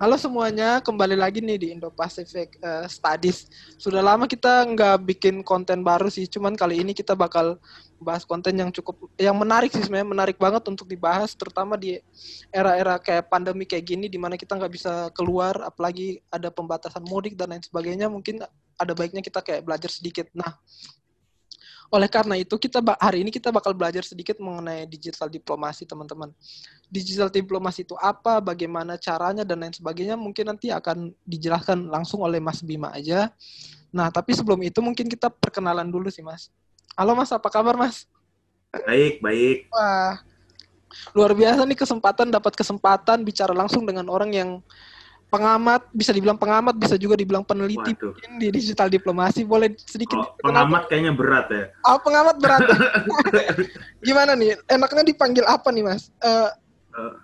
Halo semuanya, kembali lagi nih di Indo-Pacific uh, Studies. Sudah lama kita nggak bikin konten baru sih, cuman kali ini kita bakal bahas konten yang cukup, yang menarik sih sebenarnya, menarik banget untuk dibahas, terutama di era-era kayak pandemi kayak gini, di mana kita nggak bisa keluar, apalagi ada pembatasan mudik dan lain sebagainya, mungkin ada baiknya kita kayak belajar sedikit. Nah, oleh karena itu kita hari ini kita bakal belajar sedikit mengenai digital diplomasi teman-teman. Digital diplomasi itu apa, bagaimana caranya dan lain sebagainya mungkin nanti akan dijelaskan langsung oleh Mas Bima aja. Nah, tapi sebelum itu mungkin kita perkenalan dulu sih Mas. Halo Mas, apa kabar Mas? Baik, baik. Wah, luar biasa nih kesempatan dapat kesempatan bicara langsung dengan orang yang pengamat, bisa dibilang pengamat, bisa juga dibilang peneliti mungkin di digital diplomasi. Boleh sedikit oh, pengamat kayaknya berat ya. Oh, pengamat berat. Gimana nih? Enaknya dipanggil apa nih, Mas? Uh, uh,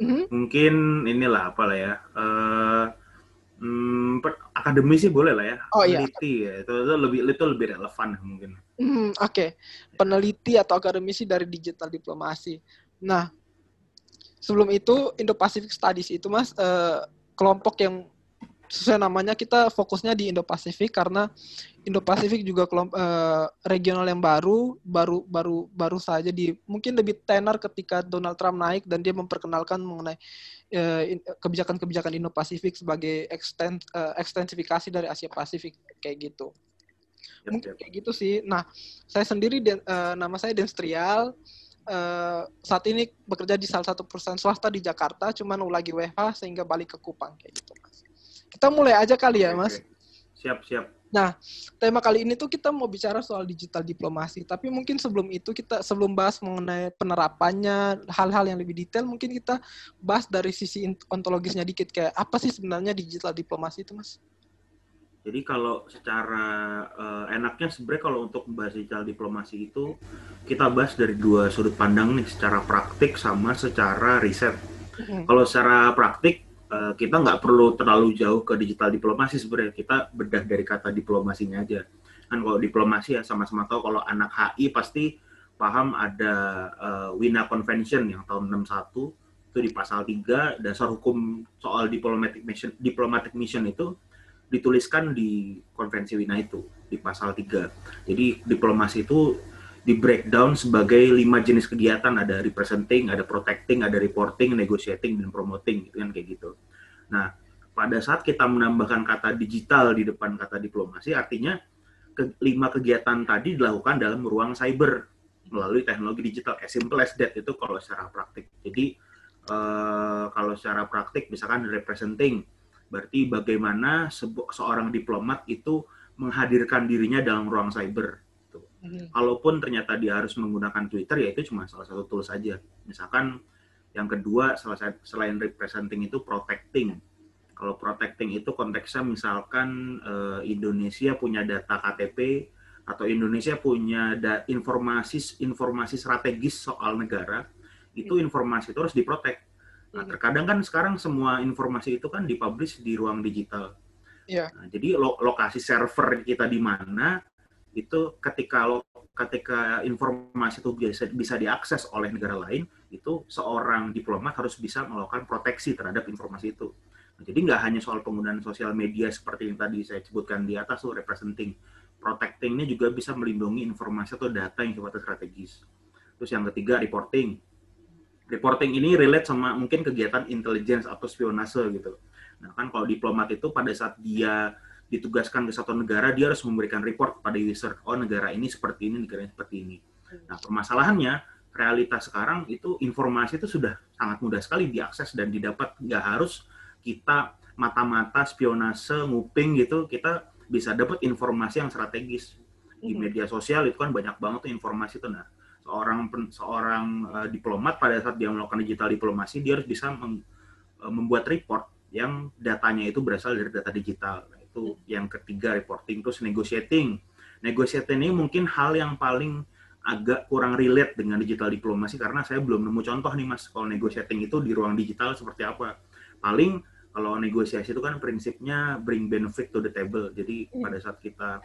uh-huh. Mungkin inilah apalah ya. Uh, hmm, akademisi boleh lah ya. Oh iya. Peneliti ya. Itu, itu lebih itu lebih relevan mungkin. Hmm, Oke, okay. peneliti atau akademisi dari digital diplomasi. Nah, sebelum itu Indo-Pacific Studies itu mas uh, kelompok yang sesuai namanya kita fokusnya di Indo-Pasifik karena Indo-Pasifik juga kelompok uh, regional yang baru, baru baru baru saja di mungkin lebih tenar ketika Donald Trump naik dan dia memperkenalkan mengenai kebijakan-kebijakan uh, Indo-Pasifik sebagai ekstens, uh, ekstensifikasi dari Asia Pasifik kayak gitu. Mungkin kayak gitu sih. Nah, saya sendiri uh, nama saya Denstrial uh, saat ini bekerja di salah satu perusahaan swasta di Jakarta, cuman lagi WFH sehingga balik ke Kupang kayak gitu, Mas. Kita mulai aja kali ya, Mas. Siap, siap. Nah, tema kali ini tuh kita mau bicara soal digital diplomasi, tapi mungkin sebelum itu kita sebelum bahas mengenai penerapannya, hal-hal yang lebih detail, mungkin kita bahas dari sisi ontologisnya dikit kayak apa sih sebenarnya digital diplomasi itu, Mas? Jadi kalau secara uh, enaknya sebenarnya kalau untuk membahas digital diplomasi itu kita bahas dari dua sudut pandang nih, secara praktik sama secara riset. Mm-hmm. Kalau secara praktik uh, kita nggak perlu terlalu jauh ke digital diplomasi sebenarnya kita bedah dari kata diplomasinya aja. Kan kalau diplomasi ya sama-sama tahu kalau anak HI pasti paham ada uh, Wina Convention yang tahun 61 itu di pasal 3 dasar hukum soal diplomatic mission diplomatic mission itu dituliskan di konvensi Wina itu di pasal 3. Jadi diplomasi itu di breakdown sebagai lima jenis kegiatan ada representing, ada protecting, ada reporting, negotiating dan promoting gitu kan kayak gitu. Nah, pada saat kita menambahkan kata digital di depan kata diplomasi artinya ke, lima kegiatan tadi dilakukan dalam ruang cyber melalui teknologi digital as simple as that itu kalau secara praktik. Jadi uh, kalau secara praktik misalkan representing Berarti bagaimana seorang diplomat itu menghadirkan dirinya dalam ruang cyber. Gitu. Mm-hmm. Kalaupun ternyata dia harus menggunakan Twitter, ya itu cuma salah satu tools saja. Misalkan yang kedua, selain representing itu protecting. Kalau protecting itu konteksnya misalkan eh, Indonesia punya data KTP atau Indonesia punya informasi informasi strategis soal negara, itu mm-hmm. informasi itu harus diprotek Nah, iya. terkadang kan sekarang semua informasi itu kan dipublish di ruang digital. Yeah. Nah, jadi lo lokasi server kita di mana itu ketika lo ketika informasi itu bisa bisa diakses oleh negara lain, itu seorang diplomat harus bisa melakukan proteksi terhadap informasi itu. Nah, jadi nggak hanya soal penggunaan sosial media seperti yang tadi saya sebutkan di atas tuh representing, protectingnya juga bisa melindungi informasi atau data yang sifatnya strategis. Terus yang ketiga reporting reporting ini relate sama mungkin kegiatan intelligence atau spionase gitu. Nah kan kalau diplomat itu pada saat dia ditugaskan ke satu negara, dia harus memberikan report kepada user, oh negara ini seperti ini, negara ini seperti ini. Nah permasalahannya, realitas sekarang itu informasi itu sudah sangat mudah sekali diakses dan didapat. Nggak harus kita mata-mata spionase, nguping gitu, kita bisa dapat informasi yang strategis. Di mm-hmm. media sosial itu kan banyak banget tuh informasi itu. Nah, seorang seorang uh, diplomat pada saat dia melakukan digital diplomasi dia harus bisa uh, membuat report yang datanya itu berasal dari data digital. Nah, itu yang ketiga reporting terus negotiating. Negotiating ini mungkin hal yang paling agak kurang relate dengan digital diplomasi karena saya belum nemu contoh nih Mas kalau negotiating itu di ruang digital seperti apa. Paling kalau negosiasi itu kan prinsipnya bring benefit to the table. Jadi hmm. pada saat kita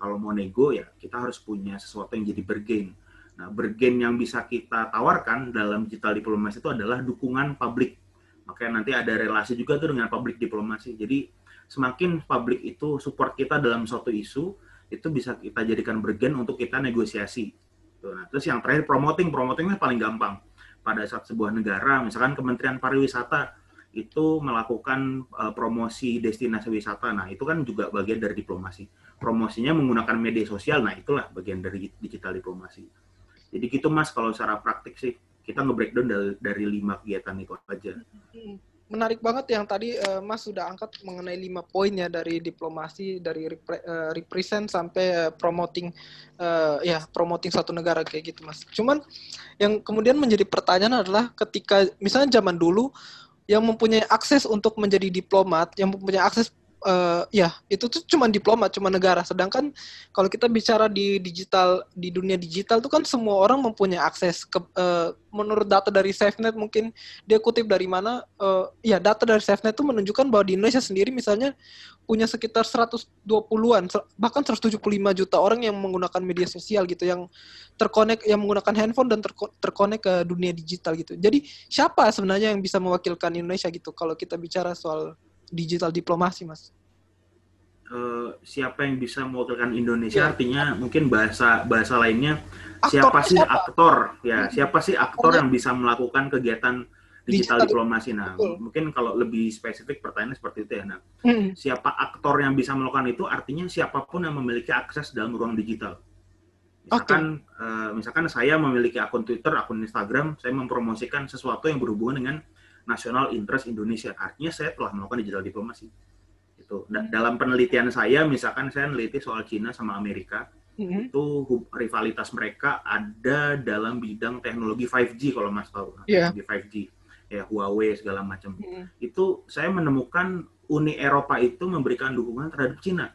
kalau mau nego ya kita harus punya sesuatu yang jadi bergain Nah, bergen yang bisa kita tawarkan dalam digital diplomasi itu adalah dukungan publik. Makanya nanti ada relasi juga tuh dengan public diplomasi. Jadi semakin publik itu support kita dalam suatu isu, itu bisa kita jadikan bergen untuk kita negosiasi. Nah, terus yang terakhir promoting, promotingnya paling gampang. Pada saat sebuah negara, misalkan Kementerian Pariwisata itu melakukan uh, promosi destinasi wisata, nah itu kan juga bagian dari diplomasi. Promosinya menggunakan media sosial, nah itulah bagian dari digital diplomasi. Jadi gitu mas, kalau secara praktik sih kita nge-breakdown dari, dari lima kegiatan itu aja. Hmm menarik banget yang tadi uh, Mas sudah angkat mengenai lima poin ya dari diplomasi dari repre, uh, represent sampai uh, promoting uh, ya promoting satu negara kayak gitu Mas. Cuman yang kemudian menjadi pertanyaan adalah ketika misalnya zaman dulu yang mempunyai akses untuk menjadi diplomat, yang mempunyai akses uh, ya itu tuh cuma diplomat, cuma negara. Sedangkan kalau kita bicara di digital di dunia digital tuh kan semua orang mempunyai akses ke uh, menurut data dari SafeNet mungkin dia kutip dari mana uh, ya data dari SafeNet itu menunjukkan bahwa di Indonesia sendiri misalnya punya sekitar 120-an bahkan 175 juta orang yang menggunakan media sosial gitu yang terkonek yang menggunakan handphone dan terkonek ke dunia digital gitu. Jadi siapa sebenarnya yang bisa mewakilkan Indonesia gitu kalau kita bicara soal digital diplomasi, Mas? Uh, siapa yang bisa mewakilkan Indonesia ya. artinya mungkin bahasa bahasa lainnya aktor siapa sih siapa? aktor ya hmm. siapa sih aktor yang bisa melakukan kegiatan digital, digital diplomasi nah betul. mungkin kalau lebih spesifik pertanyaannya seperti itu ya nah hmm. siapa aktor yang bisa melakukan itu artinya siapa pun yang memiliki akses dalam ruang digital misalkan okay. uh, eh, misalkan saya memiliki akun Twitter akun Instagram saya mempromosikan sesuatu yang berhubungan dengan nasional interest Indonesia. Artinya saya telah melakukan digital diplomasi. Itu. Da hmm. dalam penelitian saya, misalkan saya meneliti soal Cina sama Amerika, hmm. itu rivalitas mereka ada dalam bidang teknologi 5G kalau Mas tahu, yeah. teknologi 5G, ya Huawei segala macam. Hmm. Itu saya menemukan Uni Eropa itu memberikan dukungan terhadap Cina.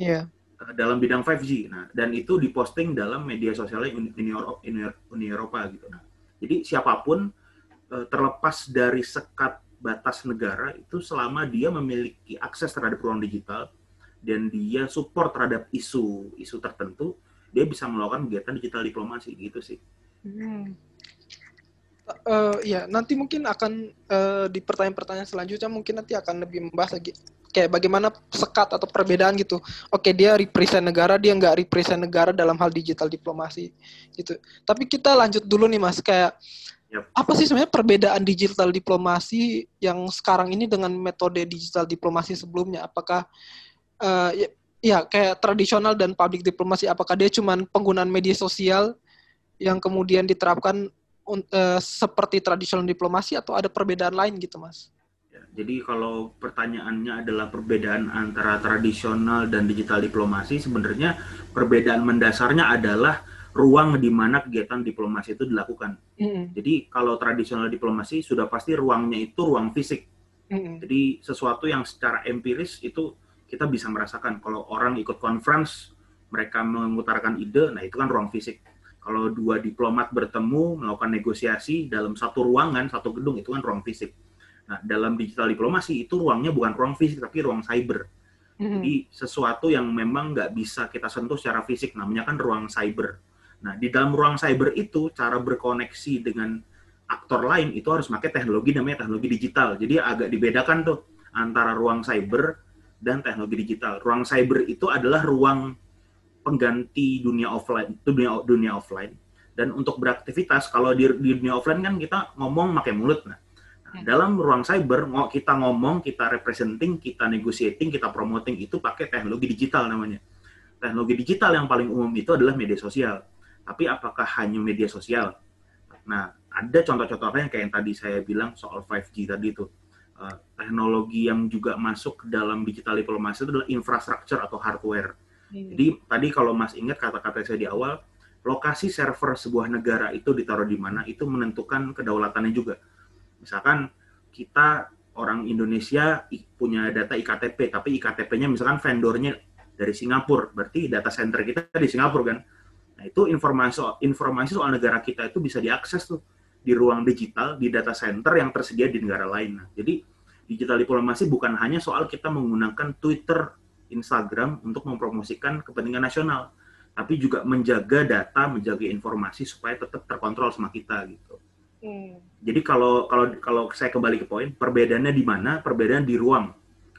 Yeah dalam bidang 5G. Nah, dan itu diposting dalam media sosialnya Uni, Eropa, Uni Eropa gitu. Nah, jadi siapa pun terlepas dari sekat batas negara itu selama dia memiliki akses terhadap ruang digital dan dia support terhadap isu isu tertentu dia bisa melakukan kegiatan digital diplomasi gitu sih. Hmm. Uh, ya nanti mungkin akan uh, di pertanyaan-pertanyaan selanjutnya mungkin nanti akan lebih membahas lagi kayak bagaimana sekat atau perbedaan gitu. Oke dia represent negara dia nggak represent negara dalam hal digital diplomasi gitu. Tapi kita lanjut dulu nih mas kayak Yep. Apa sih sebenarnya perbedaan digital diplomasi yang sekarang ini dengan metode digital diplomasi sebelumnya? Apakah uh, ya, ya kayak tradisional dan public diplomasi apakah dia cuma penggunaan media sosial yang kemudian diterapkan uh, seperti tradisional diplomasi atau ada perbedaan lain gitu, Mas? Ya, jadi kalau pertanyaannya adalah perbedaan antara tradisional dan digital diplomasi, sebenarnya perbedaan mendasarnya adalah ruang di mana kegiatan diplomasi itu dilakukan. Mm. Jadi kalau tradisional diplomasi sudah pasti ruangnya itu ruang fisik. Mm. Jadi sesuatu yang secara empiris itu kita bisa merasakan kalau orang ikut conference mereka mengutarakan ide, nah itu kan ruang fisik. Kalau dua diplomat bertemu melakukan negosiasi dalam satu ruangan, satu gedung itu kan ruang fisik. Nah, dalam digital diplomasi itu ruangnya bukan ruang fisik tapi ruang cyber. Mm-hmm. Jadi sesuatu yang memang nggak bisa kita sentuh secara fisik, namanya kan ruang cyber. Nah, di dalam ruang cyber itu cara berkoneksi dengan aktor lain itu harus pakai teknologi namanya teknologi digital. Jadi agak dibedakan tuh antara ruang cyber dan teknologi digital. Ruang cyber itu adalah ruang pengganti dunia offline, itu dunia dunia offline. Dan untuk beraktivitas kalau di, di dunia offline kan kita ngomong pakai mulut nah. nah dalam ruang cyber kita ngomong, kita representing, kita negotiating, kita promoting itu pakai teknologi digital namanya. Teknologi digital yang paling umum itu adalah media sosial tapi apakah hanya media sosial? Nah, ada contoh-contohnya kayak yang tadi saya bilang soal 5G tadi itu. Uh, teknologi yang juga masuk ke dalam digital diplomasi itu adalah infrastruktur atau hardware. Hmm. Jadi tadi kalau Mas ingat kata-kata saya di awal, lokasi server sebuah negara itu ditaruh di mana itu menentukan kedaulatannya juga. Misalkan kita orang Indonesia punya data IKTP, tapi IKTP-nya misalkan vendornya dari Singapura, berarti data center kita di Singapura kan. Nah, itu informasi soal, informasi soal negara kita itu bisa diakses tuh di ruang digital, di data center yang tersedia di negara lain. Nah, jadi digital diplomasi bukan hanya soal kita menggunakan Twitter, Instagram untuk mempromosikan kepentingan nasional, tapi juga menjaga data, menjaga informasi supaya tetap terkontrol sama kita gitu. Hmm. Jadi kalau kalau kalau saya kembali ke poin, perbedaannya di mana? Perbedaan di ruang.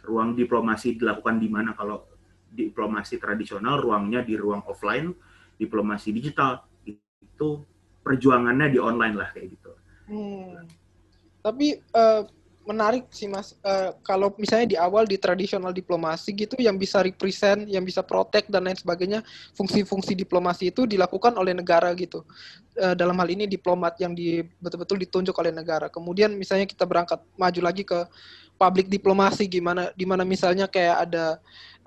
Ruang diplomasi dilakukan di mana? Kalau diplomasi tradisional ruangnya di ruang offline, diplomasi digital itu perjuangannya di online lah kayak gitu. Hmm. Tapi uh, menarik sih mas uh, kalau misalnya di awal di tradisional diplomasi gitu yang bisa represent yang bisa protect dan lain sebagainya fungsi-fungsi diplomasi itu dilakukan oleh negara gitu uh, dalam hal ini diplomat yang di betul-betul ditunjuk oleh negara kemudian misalnya kita berangkat maju lagi ke public diplomasi gimana di mana misalnya kayak ada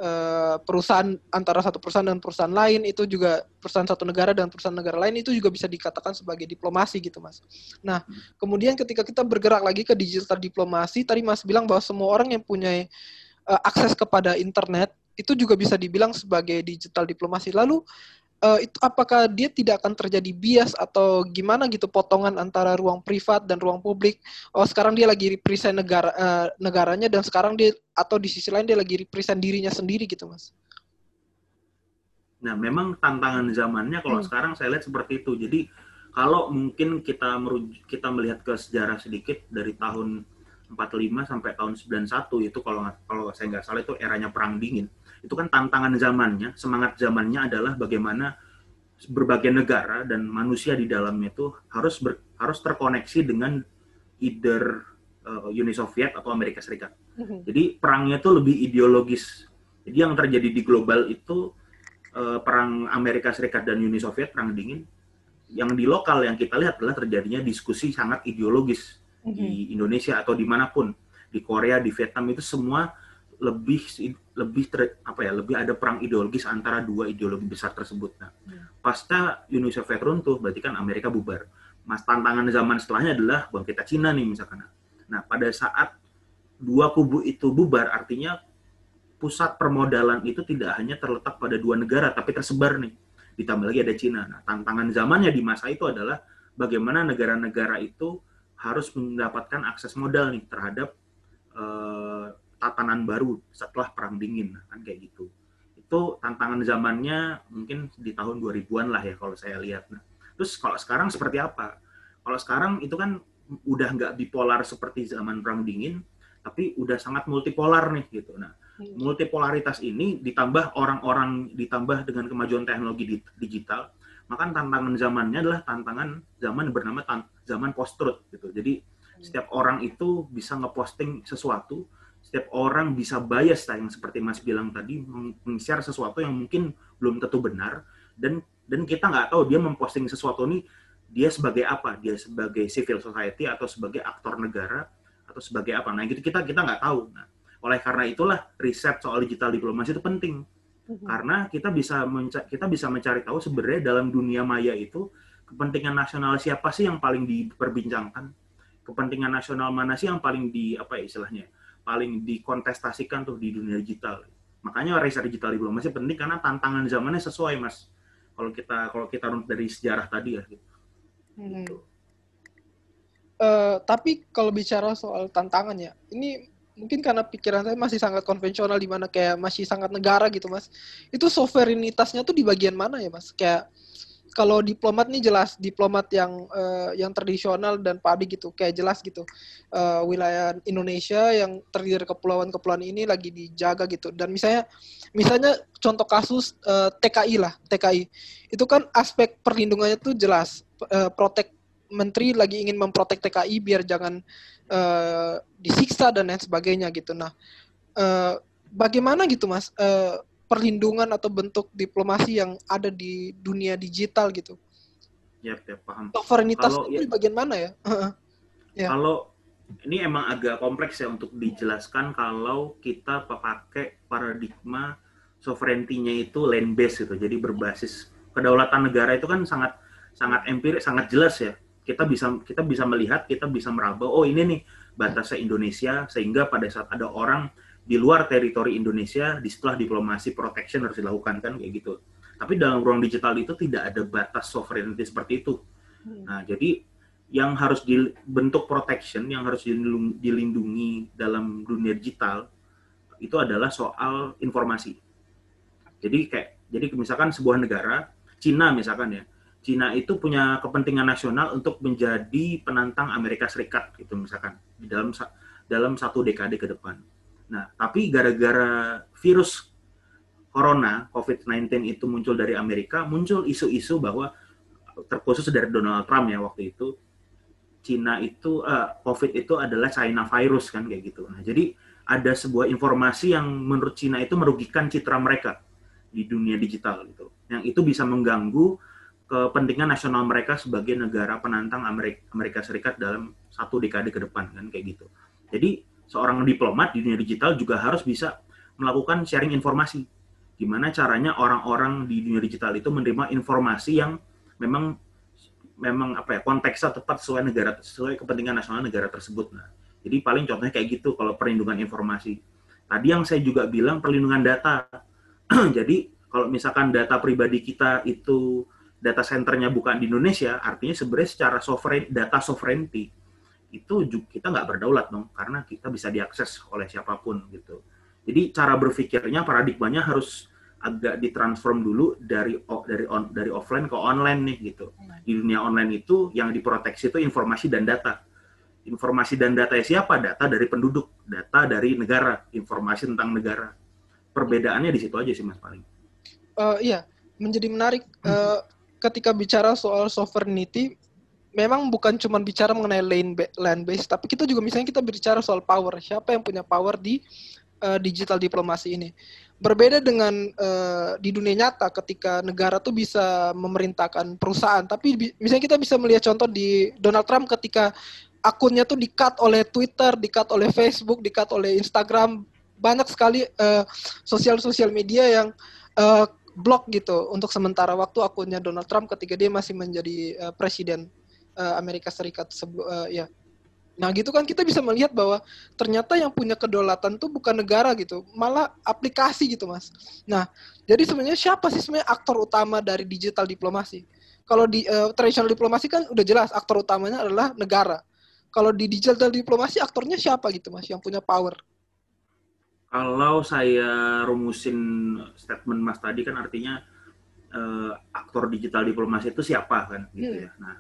Eh, perusahaan antara satu perusahaan dan perusahaan lain itu juga perusahaan satu negara dan perusahaan negara lain itu juga bisa dikatakan sebagai diplomasi gitu mas. Nah kemudian ketika kita bergerak lagi ke digital diplomasi tadi mas bilang bahwa semua orang yang punya uh, akses kepada internet itu juga bisa dibilang sebagai digital diplomasi. Lalu uh, itu apakah dia tidak akan terjadi bias atau gimana gitu potongan antara ruang privat dan ruang publik? Oh sekarang dia lagi represent negara uh, negaranya dan sekarang dia atau di sisi lain dia lagi represent dirinya sendiri gitu mas? Nah memang tantangan zamannya kalau hmm. sekarang saya lihat seperti itu. Jadi kalau mungkin kita merujuk, kita melihat ke sejarah sedikit dari tahun 45 sampai tahun 91 itu kalau kalau saya nggak salah itu eranya perang dingin itu kan tantangan zamannya, semangat zamannya adalah bagaimana berbagai negara dan manusia di dalamnya itu harus ber, harus terkoneksi dengan either uh, Uni Soviet atau Amerika Serikat. Mm-hmm. Jadi perangnya itu lebih ideologis. Jadi yang terjadi di global itu uh, perang Amerika Serikat dan Uni Soviet perang dingin. Yang di lokal yang kita lihat adalah terjadinya diskusi sangat ideologis mm-hmm. di Indonesia atau di mana pun di Korea, di Vietnam itu semua lebih lebih ter, apa ya lebih ada perang ideologis antara dua ideologi besar tersebut. Nah, hmm. pasca Uni Soviet runtuh berarti kan Amerika bubar. Mas tantangan zaman setelahnya adalah bang kita Cina nih misalkan. Nah, pada saat dua kubu itu bubar artinya pusat permodalan itu tidak hanya terletak pada dua negara tapi tersebar nih. Ditambah lagi ada Cina. Nah, tantangan zamannya di masa itu adalah bagaimana negara-negara itu harus mendapatkan akses modal nih terhadap uh, tatanan baru setelah perang dingin kan kayak gitu. Itu tantangan zamannya mungkin di tahun 2000-an lah ya kalau saya lihat. Nah terus kalau sekarang seperti apa? Kalau sekarang itu kan udah nggak bipolar seperti zaman perang dingin tapi udah sangat multipolar nih gitu. Nah hmm. multipolaritas ini ditambah orang-orang ditambah dengan kemajuan teknologi digital maka tantangan zamannya adalah tantangan zaman bernama zaman post truth gitu. Jadi hmm. setiap orang itu bisa ngeposting sesuatu setiap orang bisa bias yang seperti Mas bilang tadi meng-share sesuatu yang mungkin belum tentu benar dan dan kita nggak tahu dia memposting sesuatu ini dia sebagai apa? Dia sebagai civil society atau sebagai aktor negara atau sebagai apa? Nah gitu kita kita nggak tahu. Nah oleh karena itulah riset soal digital diplomasi itu penting. Mhm. karena kita bisa kita bisa mencari tahu sebenarnya dalam dunia maya itu kepentingan nasional siapa sih yang paling diperbincangkan? Kepentingan nasional mana sih yang paling di apa ya istilahnya paling dikontestasikan tuh di dunia digital. Makanya riset digital diplomasi penting karena tantangan zamannya sesuai, Mas. Kalau kita kalau kita runut dari sejarah tadi ya gitu. Hmm. Uh, tapi kalau bicara soal tantangannya, ini mungkin karena pikiran saya masih sangat konvensional di mana kayak masih sangat negara gitu, Mas. Itu sovereignitasnya tuh di bagian mana ya, Mas? Kayak kalau diplomat nih jelas diplomat yang uh, yang tradisional dan pabrik gitu kayak jelas gitu. Uh, wilayah Indonesia yang terdiri dari kepulauan-kepulauan ini lagi dijaga gitu. Dan misalnya misalnya contoh kasus uh, eh, TKI lah TKI itu kan aspek perlindungannya tuh jelas. Uh, protek menteri lagi ingin memprotek TKI biar jangan uh, disiksa dan lain sebagainya gitu. Nah uh, bagaimana gitu mas? Uh, perlindungan atau bentuk diplomasi yang ada di dunia digital gitu. Ya, ya paham. Sovereignitas itu ya, bagian mana ya? ya? Kalau ini emang agak kompleks ya untuk dijelaskan kalau kita pakai paradigma sovereignty-nya itu land based gitu. Jadi berbasis kedaulatan negara itu kan sangat sangat empirik, sangat jelas ya. Kita bisa kita bisa melihat, kita bisa meraba, oh ini nih batasnya Indonesia sehingga pada saat ada orang di luar teritori Indonesia, di setelah diplomasi protection harus dilakukan kan kayak gitu. Tapi dalam ruang digital itu tidak ada batas sovereignty seperti itu. Hmm. Nah, jadi yang harus dibentuk protection, yang harus dilindungi dalam dunia digital itu adalah soal informasi. Jadi kayak jadi misalkan sebuah negara, Cina misalkan ya, Cina itu punya kepentingan nasional untuk menjadi penantang Amerika Serikat gitu misalkan di dalam dalam satu dekade ke depan. Nah, tapi gara-gara virus corona COVID-19 itu muncul dari Amerika, muncul isu-isu bahwa terkhusus dari Donald Trump ya waktu itu Cina itu uh, COVID itu adalah China virus kan kayak gitu. Nah, jadi ada sebuah informasi yang menurut Cina itu merugikan citra mereka di dunia digital gitu. Yang itu bisa mengganggu kepentingan nasional mereka sebagai negara penantang Amerika, Amerika Serikat dalam satu dekade ke depan kan kayak gitu. Jadi seorang diplomat di dunia digital juga harus bisa melakukan sharing informasi. Gimana caranya orang-orang di dunia digital itu menerima informasi yang memang memang apa ya konteksnya tepat sesuai negara sesuai kepentingan nasional negara tersebut. Nah, jadi paling contohnya kayak gitu kalau perlindungan informasi. Tadi yang saya juga bilang perlindungan data. jadi kalau misalkan data pribadi kita itu data centernya bukan di Indonesia, artinya sebenarnya secara sovereign, data sovereignty itu juga kita nggak berdaulat dong, karena kita bisa diakses oleh siapa pun gitu. Jadi cara berpikirnya paradigmanya harus agak ditransform dulu dari dari on, dari offline ke online nih gitu. Di dunia online itu yang diproteksi itu informasi dan data. Informasi dan data siapa? Data dari penduduk, data dari negara, informasi tentang negara. Perbedaannya di situ aja sih mas paling. Uh, iya, menjadi menarik. Uh, ketika bicara soal sovereignty memang bukan cuma bicara mengenai land land base tapi kita juga misalnya kita bicara soal power. Siapa yang punya power di uh, digital diplomasi ini? Berbeda dengan uh, di dunia nyata ketika negara tuh bisa memerintahkan perusahaan. Tapi misalnya kita bisa melihat contoh di Donald Trump ketika akunnya tuh di-cut oleh Twitter, di-cut oleh Facebook, di-cut oleh Instagram. Banyak sekali uh, sosial-sosial media yang uh, blok gitu untuk sementara waktu akunnya Donald Trump ketika dia masih menjadi uh, presiden uh, Amerika Serikat sebelum uh, ya. Nah, gitu kan kita bisa melihat bahwa ternyata yang punya kedaulatan tuh bukan negara gitu, malah aplikasi gitu, Mas. Nah, jadi sebenarnya siapa sih sebenarnya aktor utama dari digital diplomasi? Kalau di uh, traditional diplomasi kan udah jelas aktor utamanya adalah negara. Kalau di digital diplomasi aktornya siapa gitu, Mas, yang punya power? Kalau saya rumusin statement Mas tadi kan artinya uh, aktor digital diplomasi itu siapa kan gitu hmm. ya. Nah,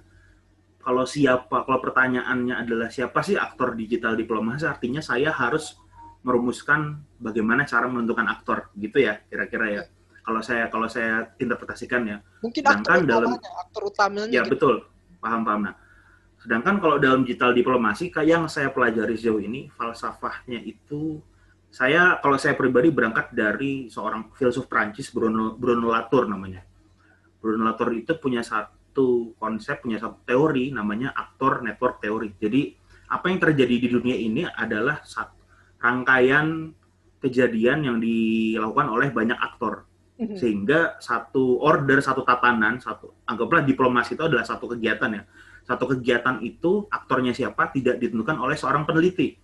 kalau siapa kalau pertanyaannya adalah siapa sih aktor digital diplomasi artinya saya harus merumuskan bagaimana cara menentukan aktor gitu ya kira-kira ya. Kalau saya kalau saya interpretasikan ya. Mungkin aktor dalam aktor utamanya. Ya gitu. betul. Paham paham nah. Sedangkan kalau dalam digital diplomasi kayak yang saya pelajari sejauh ini falsafahnya itu saya kalau saya pribadi berangkat dari seorang filsuf Prancis Bruno Bruno Latour namanya. Bruno Latour itu punya satu konsep, punya satu teori namanya aktor network teori. Jadi apa yang terjadi di dunia ini adalah satu rangkaian kejadian yang dilakukan oleh banyak aktor mhm. sehingga satu order, satu tatanan, satu anggaplah diplomasi itu adalah satu kegiatan ya. Satu kegiatan itu aktornya siapa tidak ditentukan oleh seorang peneliti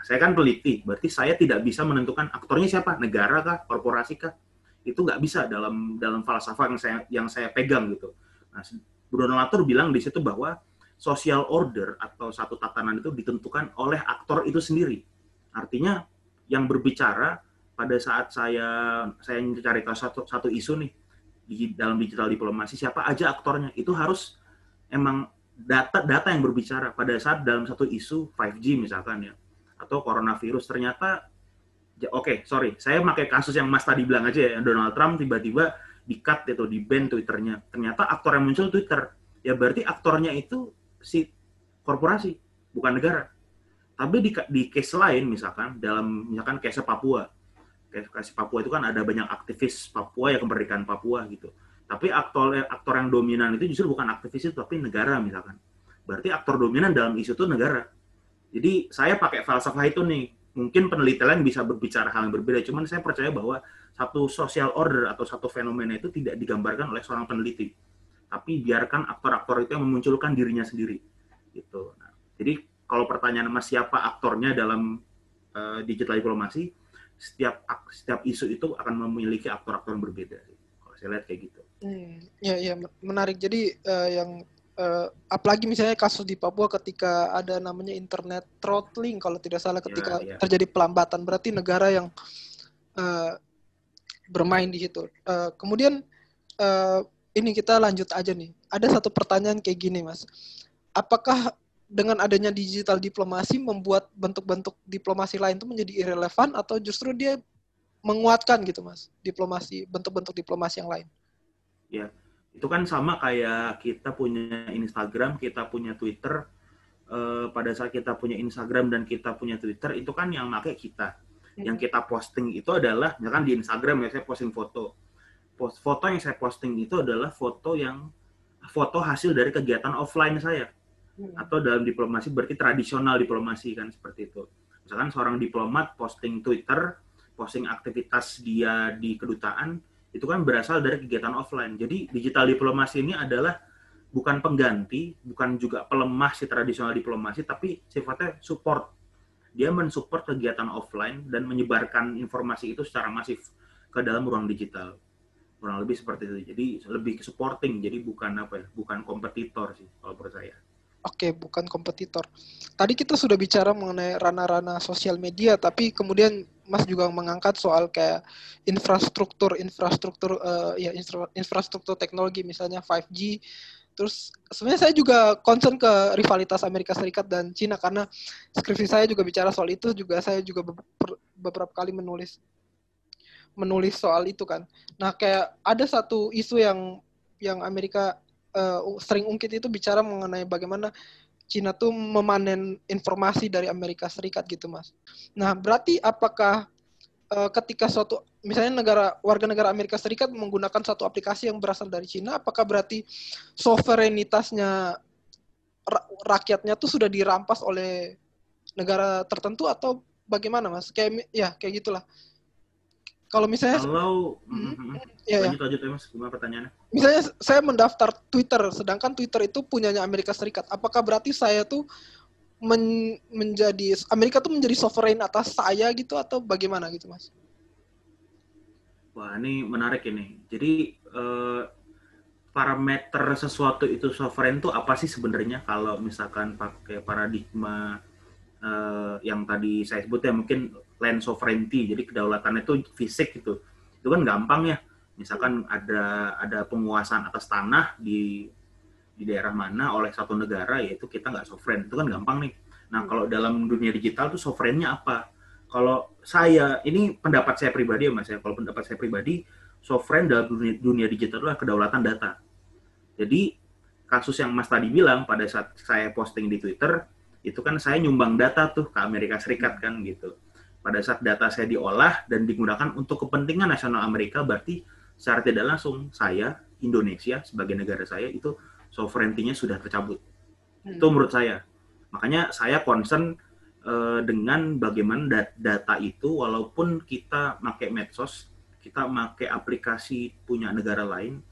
saya kan peneliti, berarti saya tidak bisa menentukan aktornya siapa, negara kah, korporasi kah? Itu nggak bisa dalam dalam falsafah yang saya yang saya pegang gitu. Nah, Bruno Latour bilang di situ bahwa social order atau satu tatanan itu ditentukan oleh aktor itu sendiri. Artinya yang berbicara pada saat saya saya mencari satu, satu isu nih di dalam digital diplomasi siapa aja aktornya itu harus emang data data yang berbicara pada saat dalam satu isu 5G misalkan ya atau coronavirus ternyata oke okay, sorry saya pakai kasus yang Mas tadi bilang aja ya Donald Trump tiba-tiba di cut itu di ban Twitternya. Ternyata aktor yang muncul Twitter. Ya berarti aktornya itu si korporasi bukan negara. Tapi di, di case lain misalkan dalam misalkan case Papua. Case Papua itu kan ada banyak aktivis Papua yang kemerdekaan Papua gitu. Tapi aktor aktor yang dominan itu justru bukan aktivis itu tapi negara misalkan. Berarti aktor dominan dalam isu itu negara. Jadi saya pakai falsafah itu nih. Mungkin penelitian bisa berbicara hal yang berbeda, cuman saya percaya bahwa satu social order atau satu fenomena itu tidak digambarkan oleh seorang peneliti. Tapi biarkan aktor-aktor itu yang memunculkan dirinya sendiri. Gitu. Nah, jadi kalau pertanyaan Mas siapa aktornya dalam uh, digital diplomasi, setiap setiap isu itu akan memiliki aktor-aktor yang berbeda. Kalau saya lihat kayak gitu. Hmm, ya, ya menarik. Jadi uh, yang uh, apalagi misalnya kasus di Papua ketika ada namanya internet throttling kalau tidak salah ketika yeah, yeah. terjadi pelambatan berarti negara yang uh, bermain di situ. Uh, kemudian uh, ini kita lanjut aja nih. Ada satu pertanyaan kayak gini, Mas. Apakah dengan adanya digital diplomasi membuat bentuk-bentuk diplomasi lain itu menjadi irrelevan atau justru dia menguatkan gitu, Mas? Diplomasi, bentuk-bentuk diplomasi yang lain. Ya, itu kan sama kayak kita punya Instagram, kita punya Twitter. Uh, pada saat kita punya Instagram dan kita punya Twitter, itu kan yang pakai kita. Yang kita posting itu adalah, misalkan di Instagram ya saya posting foto foto yang saya posting itu adalah foto yang foto hasil dari kegiatan offline saya hmm. atau dalam diplomasi berarti tradisional diplomasi kan seperti itu misalkan seorang diplomat posting Twitter posting aktivitas dia di kedutaan itu kan berasal dari kegiatan offline. Jadi digital diplomasi ini adalah bukan pengganti bukan juga pelemah si tradisional diplomasi tapi sifatnya support. Dia mensupport kegiatan offline dan menyebarkan informasi itu secara masif ke dalam ruang digital. Kurang lebih seperti itu. Jadi lebih supporting. Jadi bukan apa ya bukan kompetitor sih kalau menurut saya Oke, bukan kompetitor. Tadi kita sudah bicara mengenai ranah-ranah sosial media, tapi kemudian Mas juga mengangkat soal kayak infrastruktur, infrastruktur, uh, ya infrastruktur teknologi, misalnya 5G. Terus sebenarnya saya juga concern ke rivalitas Amerika Serikat dan Cina karena skripsi saya juga bicara soal itu. Juga saya juga beberapa kali menulis menulis soal itu kan. Nah, kayak ada satu isu yang yang Amerika uh, sering ungkit itu bicara mengenai bagaimana Cina tuh memanen informasi dari Amerika Serikat gitu, Mas. Nah, berarti apakah uh, ketika suatu misalnya negara warga negara Amerika Serikat menggunakan satu aplikasi yang berasal dari Cina, apakah berarti sovereinitasnya rakyatnya tuh sudah dirampas oleh negara tertentu atau bagaimana, Mas? Kayak ya kayak gitulah. Kalau misalnya kalau ya, lanjut lanjut ya mas, gimana pertanyaannya? Misalnya saya mendaftar Twitter, sedangkan Twitter itu punyanya Amerika Serikat. Apakah berarti saya tuh men menjadi Amerika tuh menjadi sovereign atas saya gitu atau bagaimana gitu mas? Wah ini menarik ini. Jadi eh, parameter sesuatu itu sovereign tuh apa sih sebenarnya kalau misalkan pakai paradigma eh, yang tadi saya sebut ya mungkin land sovereignty, jadi kedaulatan itu fisik gitu. Itu kan gampang ya. Misalkan ada ada penguasaan atas tanah di di daerah mana oleh satu negara, yaitu kita nggak sovereign. Itu kan gampang nih. Nah, kalau dalam dunia digital tuh sovereignnya apa? Kalau saya, ini pendapat saya pribadi ya mas ya, kalau pendapat saya pribadi, sovereign dalam dunia, dunia digital adalah kedaulatan data. Jadi, kasus yang mas tadi bilang pada saat saya posting di Twitter, itu kan saya nyumbang data tuh ke Amerika Serikat kan gitu pada saat data saya diolah dan digunakan untuk kepentingan nasional Amerika, berarti secara tidak langsung saya, Indonesia, sebagai negara saya, itu sovereignty-nya sudah tercabut. Hmm. Itu menurut saya. Makanya saya concern uh, dengan bagaimana dat data itu, walaupun kita pakai medsos, kita pakai aplikasi punya negara lain,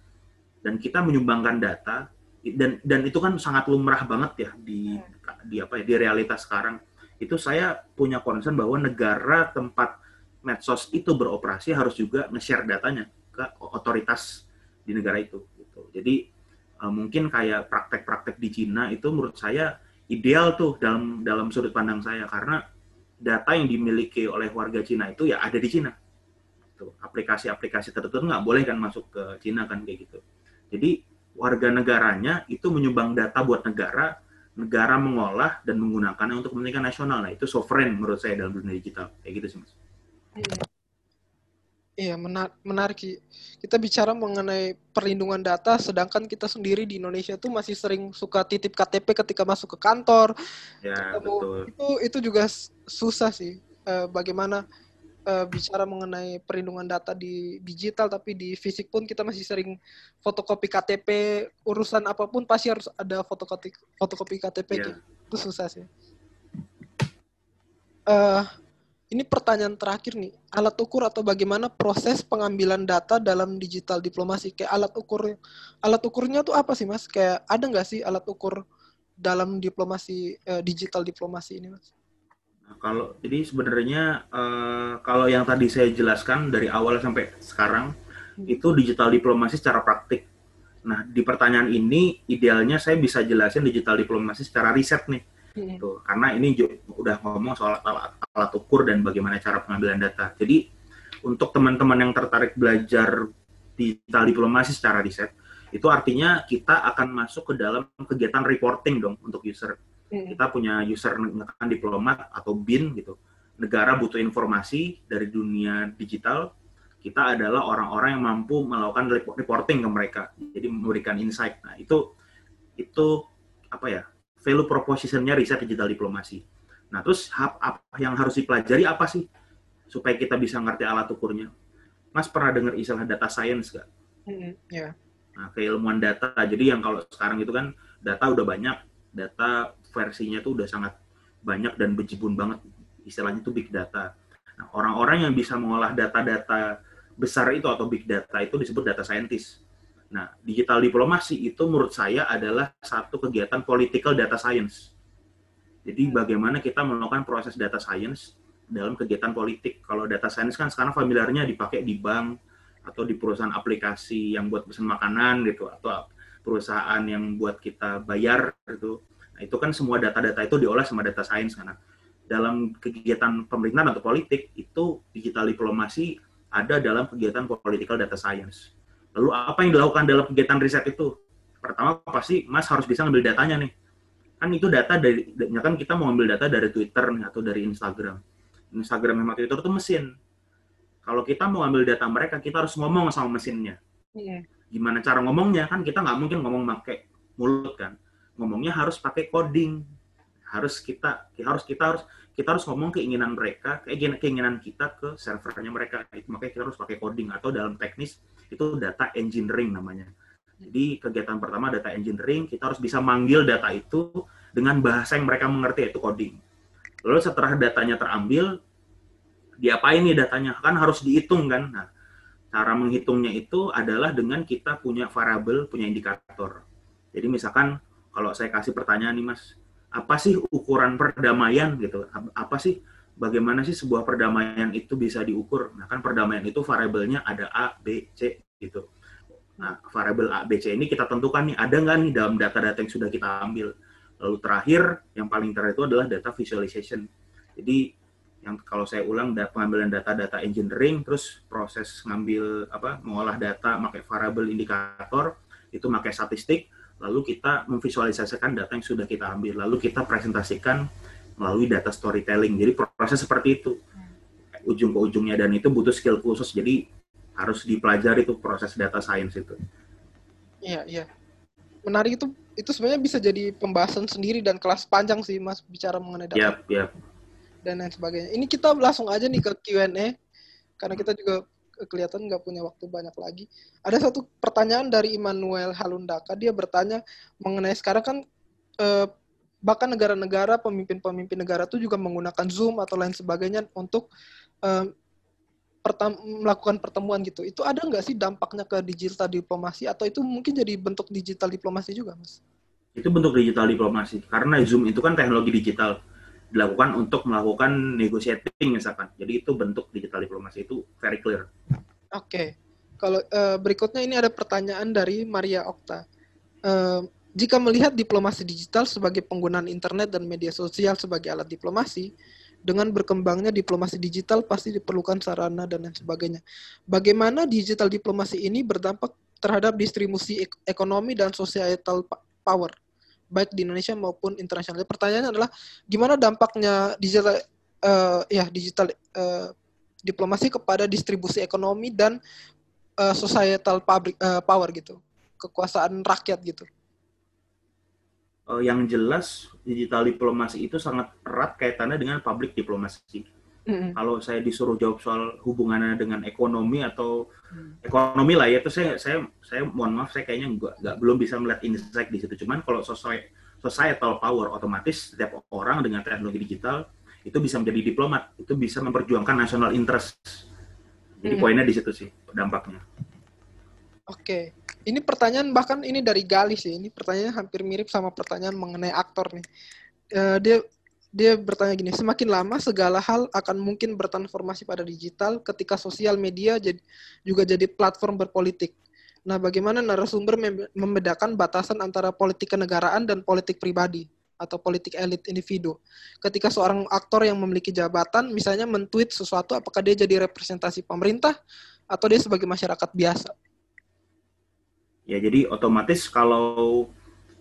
dan kita menyumbangkan data, dan dan itu kan sangat lumrah banget ya di di apa ya di realitas sekarang itu saya punya concern bahwa negara tempat medsos itu beroperasi harus juga nge-share datanya ke otoritas di negara itu. Gitu. Jadi uh, mungkin kayak praktek-praktek di Cina itu menurut saya ideal tuh dalam dalam sudut pandang saya karena data yang dimiliki oleh warga Cina itu ya ada di Cina. Aplikasi-aplikasi tertentu nggak boleh kan masuk ke Cina kan kayak gitu. Jadi warga negaranya itu menyumbang data buat negara negara mengolah dan menggunakannya untuk kepentingan nasional. Nah, itu sovereign menurut saya dalam dunia digital. Kayak gitu sih, Mas. Iya, iya menar menarik. Kita bicara mengenai perlindungan data, sedangkan kita sendiri di Indonesia tuh masih sering suka titip KTP ketika masuk ke kantor. Ya, betul. Itu itu juga susah sih. Eh, bagaimana uh, bicara mengenai perlindungan data di digital tapi di fisik pun kita masih sering fotokopi KTP urusan apa pun pasti harus ada fotokopi fotokopi KTP yeah. gitu. itu susah sih. Uh, ini pertanyaan terakhir nih. Alat ukur atau bagaimana proses pengambilan data dalam digital diplomasi? Kayak alat ukur alat ukurnya tuh apa sih mas? Kayak ada nggak sih alat ukur dalam diplomasi uh, digital diplomasi ini mas kalau jadi sebenarnya uh, kalau yang tadi saya jelaskan dari awal sampai sekarang hmm. itu digital diplomasi secara praktik. Nah, di pertanyaan ini idealnya saya bisa jelasin digital diplomasi secara riset nih. Hmm. Tuh, karena ini udah ngomong soal alat, alat ukur dan bagaimana cara pengambilan data. Jadi untuk teman-teman yang tertarik belajar digital diplomasi secara riset, itu artinya kita akan masuk ke dalam kegiatan reporting dong untuk user. Hmm. Kita punya user ngekan diplomat atau BIN gitu. Negara butuh informasi dari dunia digital, kita adalah orang-orang yang mampu melakukan reporting ke mereka. Jadi memberikan insight. Nah, itu itu apa ya? Value propositionnya riset digital diplomasi. Nah, terus apa yang harus dipelajari apa sih supaya kita bisa ngerti alat ukurnya? Mas pernah dengar istilah data science gak? Mm, yeah. Nah, keilmuan data. Jadi yang kalau sekarang itu kan data udah banyak, data versinya tuh udah sangat banyak dan bejibun banget. Istilahnya itu big data. Nah, orang-orang yang bisa mengolah data-data besar itu atau big data itu disebut data scientist. Nah, digital diplomasi itu menurut saya adalah satu kegiatan political data science. Jadi bagaimana kita melakukan proses data science dalam kegiatan politik. Kalau data science kan sekarang familiarnya dipakai di bank, atau di perusahaan aplikasi yang buat pesan makanan gitu atau perusahaan yang buat kita bayar gitu. Nah, itu kan semua data-data itu diolah sama data science karena dalam kegiatan pemerintahan atau politik itu digital diplomasi ada dalam kegiatan political data science. Lalu apa yang dilakukan dalam kegiatan riset itu? Pertama pasti Mas harus bisa ngambil datanya nih. Kan itu data dari, ya kan kita mau ambil data dari Twitter nih, atau dari Instagram. Instagram sama Twitter itu mesin kalau kita mau ambil data mereka, kita harus ngomong sama mesinnya. Yeah. Gimana cara ngomongnya? Kan kita nggak mungkin ngomong pakai mulut kan. Ngomongnya harus pakai coding. Harus kita harus kita harus kita harus ngomong keinginan mereka, keinginan kita ke servernya mereka. Itu makanya kita harus pakai coding atau dalam teknis itu data engineering namanya. Jadi kegiatan pertama data engineering, kita harus bisa manggil data itu dengan bahasa yang mereka mengerti yaitu coding. Lalu setelah datanya terambil, diapain nih datanya kan harus dihitung kan nah cara menghitungnya itu adalah dengan kita punya variabel punya indikator jadi misalkan kalau saya kasih pertanyaan nih mas apa sih ukuran perdamaian gitu? Apa sih bagaimana sih sebuah perdamaian itu bisa diukur? Nah kan perdamaian itu variabelnya ada a b c gitu. Nah variabel a b c ini kita tentukan nih ada nggak nih dalam data-data yang sudah kita ambil? Lalu terakhir yang paling terakhir itu adalah data visualization. Jadi yang kalau saya ulang pengambilan data-data engineering terus proses ngambil apa mengolah data pakai variabel indikator itu pakai statistik lalu kita memvisualisasikan data yang sudah kita ambil. Lalu kita presentasikan melalui data storytelling. Jadi proses seperti itu. Ujung ke ujungnya dan itu butuh skill khusus. Jadi harus dipelajari itu proses data science itu. Iya iya. Menarik itu. Itu sebenarnya bisa jadi pembahasan sendiri dan kelas panjang sih mas bicara mengenai data. Yep, yep dan lain sebagainya. Ini kita langsung aja nih ke Q&A karena kita juga kelihatan nggak punya waktu banyak lagi. Ada satu pertanyaan dari Immanuel Halundaka. Dia bertanya mengenai sekarang kan eh, bahkan negara-negara pemimpin-pemimpin negara itu juga menggunakan Zoom atau lain sebagainya untuk eh, pertam melakukan pertemuan gitu. Itu ada nggak sih dampaknya ke digital diplomasi atau itu mungkin jadi bentuk digital diplomasi juga, Mas? Itu bentuk digital diplomasi karena Zoom itu kan teknologi digital dilakukan untuk melakukan negotiating misalkan. Jadi itu bentuk digital diplomasi itu very clear. Oke. Okay. Kalau uh, berikutnya ini ada pertanyaan dari Maria Okta. Uh, jika melihat diplomasi digital sebagai penggunaan internet dan media sosial sebagai alat diplomasi, dengan berkembangnya diplomasi digital pasti diperlukan sarana dan lain sebagainya. Bagaimana digital diplomasi ini berdampak terhadap distribusi ek ekonomi dan societal power? Baik di Indonesia maupun internasional. Pertanyaannya adalah gimana dampaknya digital uh, ya digital uh, diplomasi kepada distribusi ekonomi dan uh, societal public uh, power gitu, kekuasaan rakyat gitu. Yang jelas digital diplomasi itu sangat erat kaitannya dengan public diplomasi hmm Kalau saya disuruh jawab soal hubungannya dengan ekonomi atau mm. ekonomi lah ya itu saya saya saya mohon maaf saya kayaknya nggak nggak belum bisa melihat insight di situ. Cuman kalau societal power otomatis setiap orang dengan teknologi digital itu bisa menjadi diplomat, itu bisa memperjuangkan national interest. Jadi hmm poinnya di situ sih dampaknya. Oke, ini pertanyaan bahkan ini dari Gali sih. Ini pertanyaan hampir mirip sama pertanyaan mengenai aktor nih. Uh, dia dia bertanya gini, semakin lama segala hal akan mungkin bertransformasi pada digital ketika sosial media jadi, juga jadi platform berpolitik. Nah, bagaimana narasumber membedakan batasan antara politik kenegaraan dan politik pribadi atau politik elit individu? Ketika seorang aktor yang memiliki jabatan misalnya mentweet sesuatu, apakah dia jadi representasi pemerintah atau dia sebagai masyarakat biasa? Ya, jadi otomatis kalau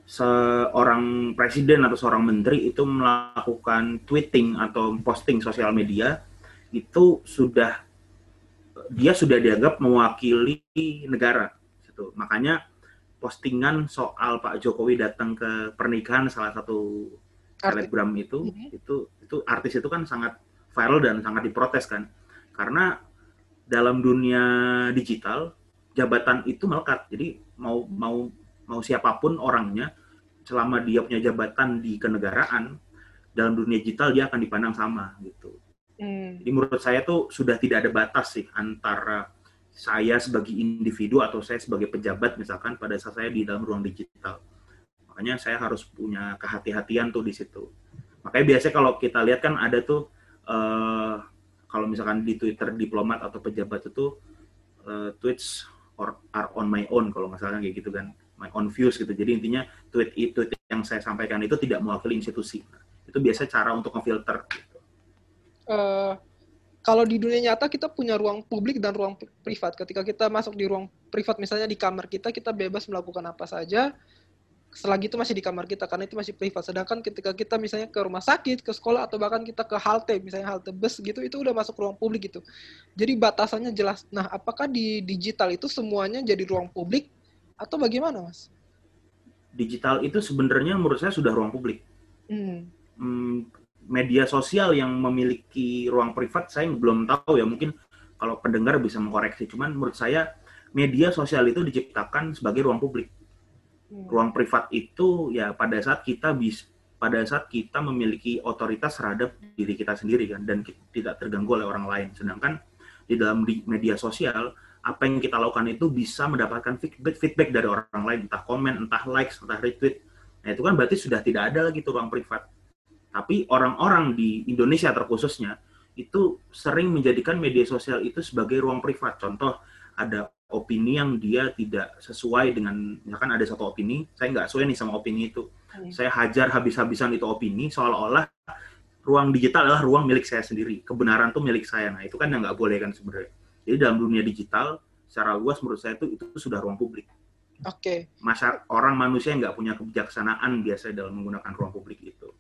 seorang presiden atau seorang menteri itu melakukan tweeting atau posting sosial media itu sudah dia sudah dianggap mewakili negara gitu. Makanya postingan soal Pak Jokowi datang ke pernikahan salah satu selebgram itu mm-hmm. itu itu artis itu kan sangat viral dan sangat diprotes kan. Karena dalam dunia digital jabatan itu melekat. Jadi mau mau mau siapa pun orangnya selama dia punya jabatan di kenegaraan dalam dunia digital dia akan dipandang sama gitu. Hmm. Jadi menurut saya tuh sudah tidak ada batas sih antara saya sebagai individu atau saya sebagai pejabat misalkan pada saat saya di dalam ruang digital. Makanya saya harus punya kehati-hatian tuh di situ. Makanya biasanya kalau kita lihat kan ada tuh uh, kalau misalkan di Twitter diplomat atau pejabat itu uh, tweets or are on my own kalau nggak salah kayak gitu kan my own views gitu. Jadi intinya tweet itu yang saya sampaikan itu tidak mewakili institusi. Itu biasa cara untuk ngefilter. Uh, kalau di dunia nyata kita punya ruang publik dan ruang privat. Ketika kita masuk di ruang privat, misalnya di kamar kita, kita bebas melakukan apa saja. Selagi itu masih di kamar kita, karena itu masih privat. Sedangkan ketika kita misalnya ke rumah sakit, ke sekolah, atau bahkan kita ke halte, misalnya halte bus gitu, itu udah masuk ruang publik gitu. Jadi batasannya jelas. Nah, apakah di digital itu semuanya jadi ruang publik atau bagaimana, Mas? Digital itu sebenarnya menurut saya sudah ruang publik. Hmm. Hmm, media sosial yang memiliki ruang privat saya belum tahu ya mungkin kalau pendengar bisa mengkoreksi cuman menurut saya media sosial itu diciptakan sebagai ruang publik hmm. ruang privat itu ya pada saat kita bisa pada saat kita memiliki otoritas terhadap diri kita sendiri kan dan tidak terganggu oleh orang lain sedangkan di dalam media sosial apa yang kita lakukan itu bisa mendapatkan feedback, feedback dari orang lain, entah komen, entah likes, entah retweet. Nah itu kan berarti sudah tidak ada lagi tuh ruang privat. Tapi orang-orang di Indonesia terkhususnya itu sering menjadikan media sosial itu sebagai ruang privat. Contoh ada opini yang dia tidak sesuai dengan, misalkan ada satu opini, saya nggak sesuai nih sama opini itu. Hmm. Saya hajar habis-habisan itu opini, seolah-olah ruang digital adalah ruang milik saya sendiri. Kebenaran tuh milik saya. Nah itu kan yang nggak boleh kan sebenarnya. Jadi dalam dunia digital secara luas menurut saya itu itu sudah ruang publik. Oke. Okay. Masa orang manusia nggak punya kebijaksanaan biasanya dalam menggunakan ruang publik itu.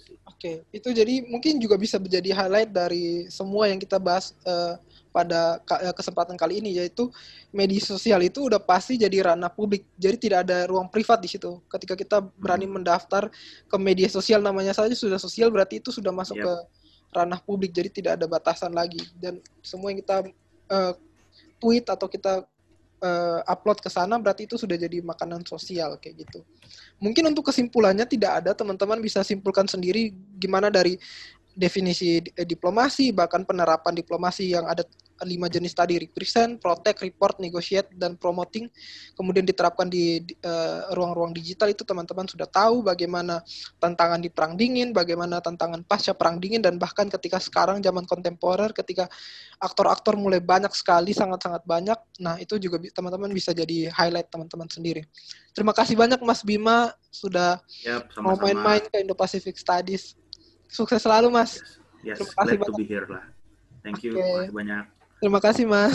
Oke, okay. itu jadi mungkin juga bisa menjadi highlight dari semua yang kita bahas uh, pada eh, kesempatan kali ini yaitu media sosial itu udah pasti jadi ranah publik. Jadi tidak ada ruang privat di situ. Ketika kita berani hmm. mendaftar ke media sosial namanya saja sudah sosial berarti itu sudah masuk yep. ke ranah publik. Jadi tidak ada batasan lagi dan semua yang kita uh, tweet atau kita uh, upload ke sana berarti itu sudah jadi makanan sosial kayak gitu. Mungkin untuk kesimpulannya tidak ada teman-teman bisa simpulkan sendiri gimana dari definisi diplomasi bahkan penerapan diplomasi yang ada lima jenis tadi represent, protect, report, negotiate dan promoting kemudian diterapkan di eh, ruang-ruang uh, digital itu teman-teman sudah tahu bagaimana tantangan di perang dingin, bagaimana tantangan pasca perang dingin dan bahkan ketika sekarang zaman kontemporer ketika aktor-aktor mulai banyak sekali sangat-sangat banyak. Nah, itu juga teman-teman bisa jadi highlight teman-teman sendiri. Terima kasih banyak Mas Bima sudah yep, sama -sama. mau main-main ke Indo-Pacific Studies. Sukses selalu Mas. Yes, yes Terima kasih glad banyak. to be here lah. Thank you. Okay. banyak. Terima kasih, Mas.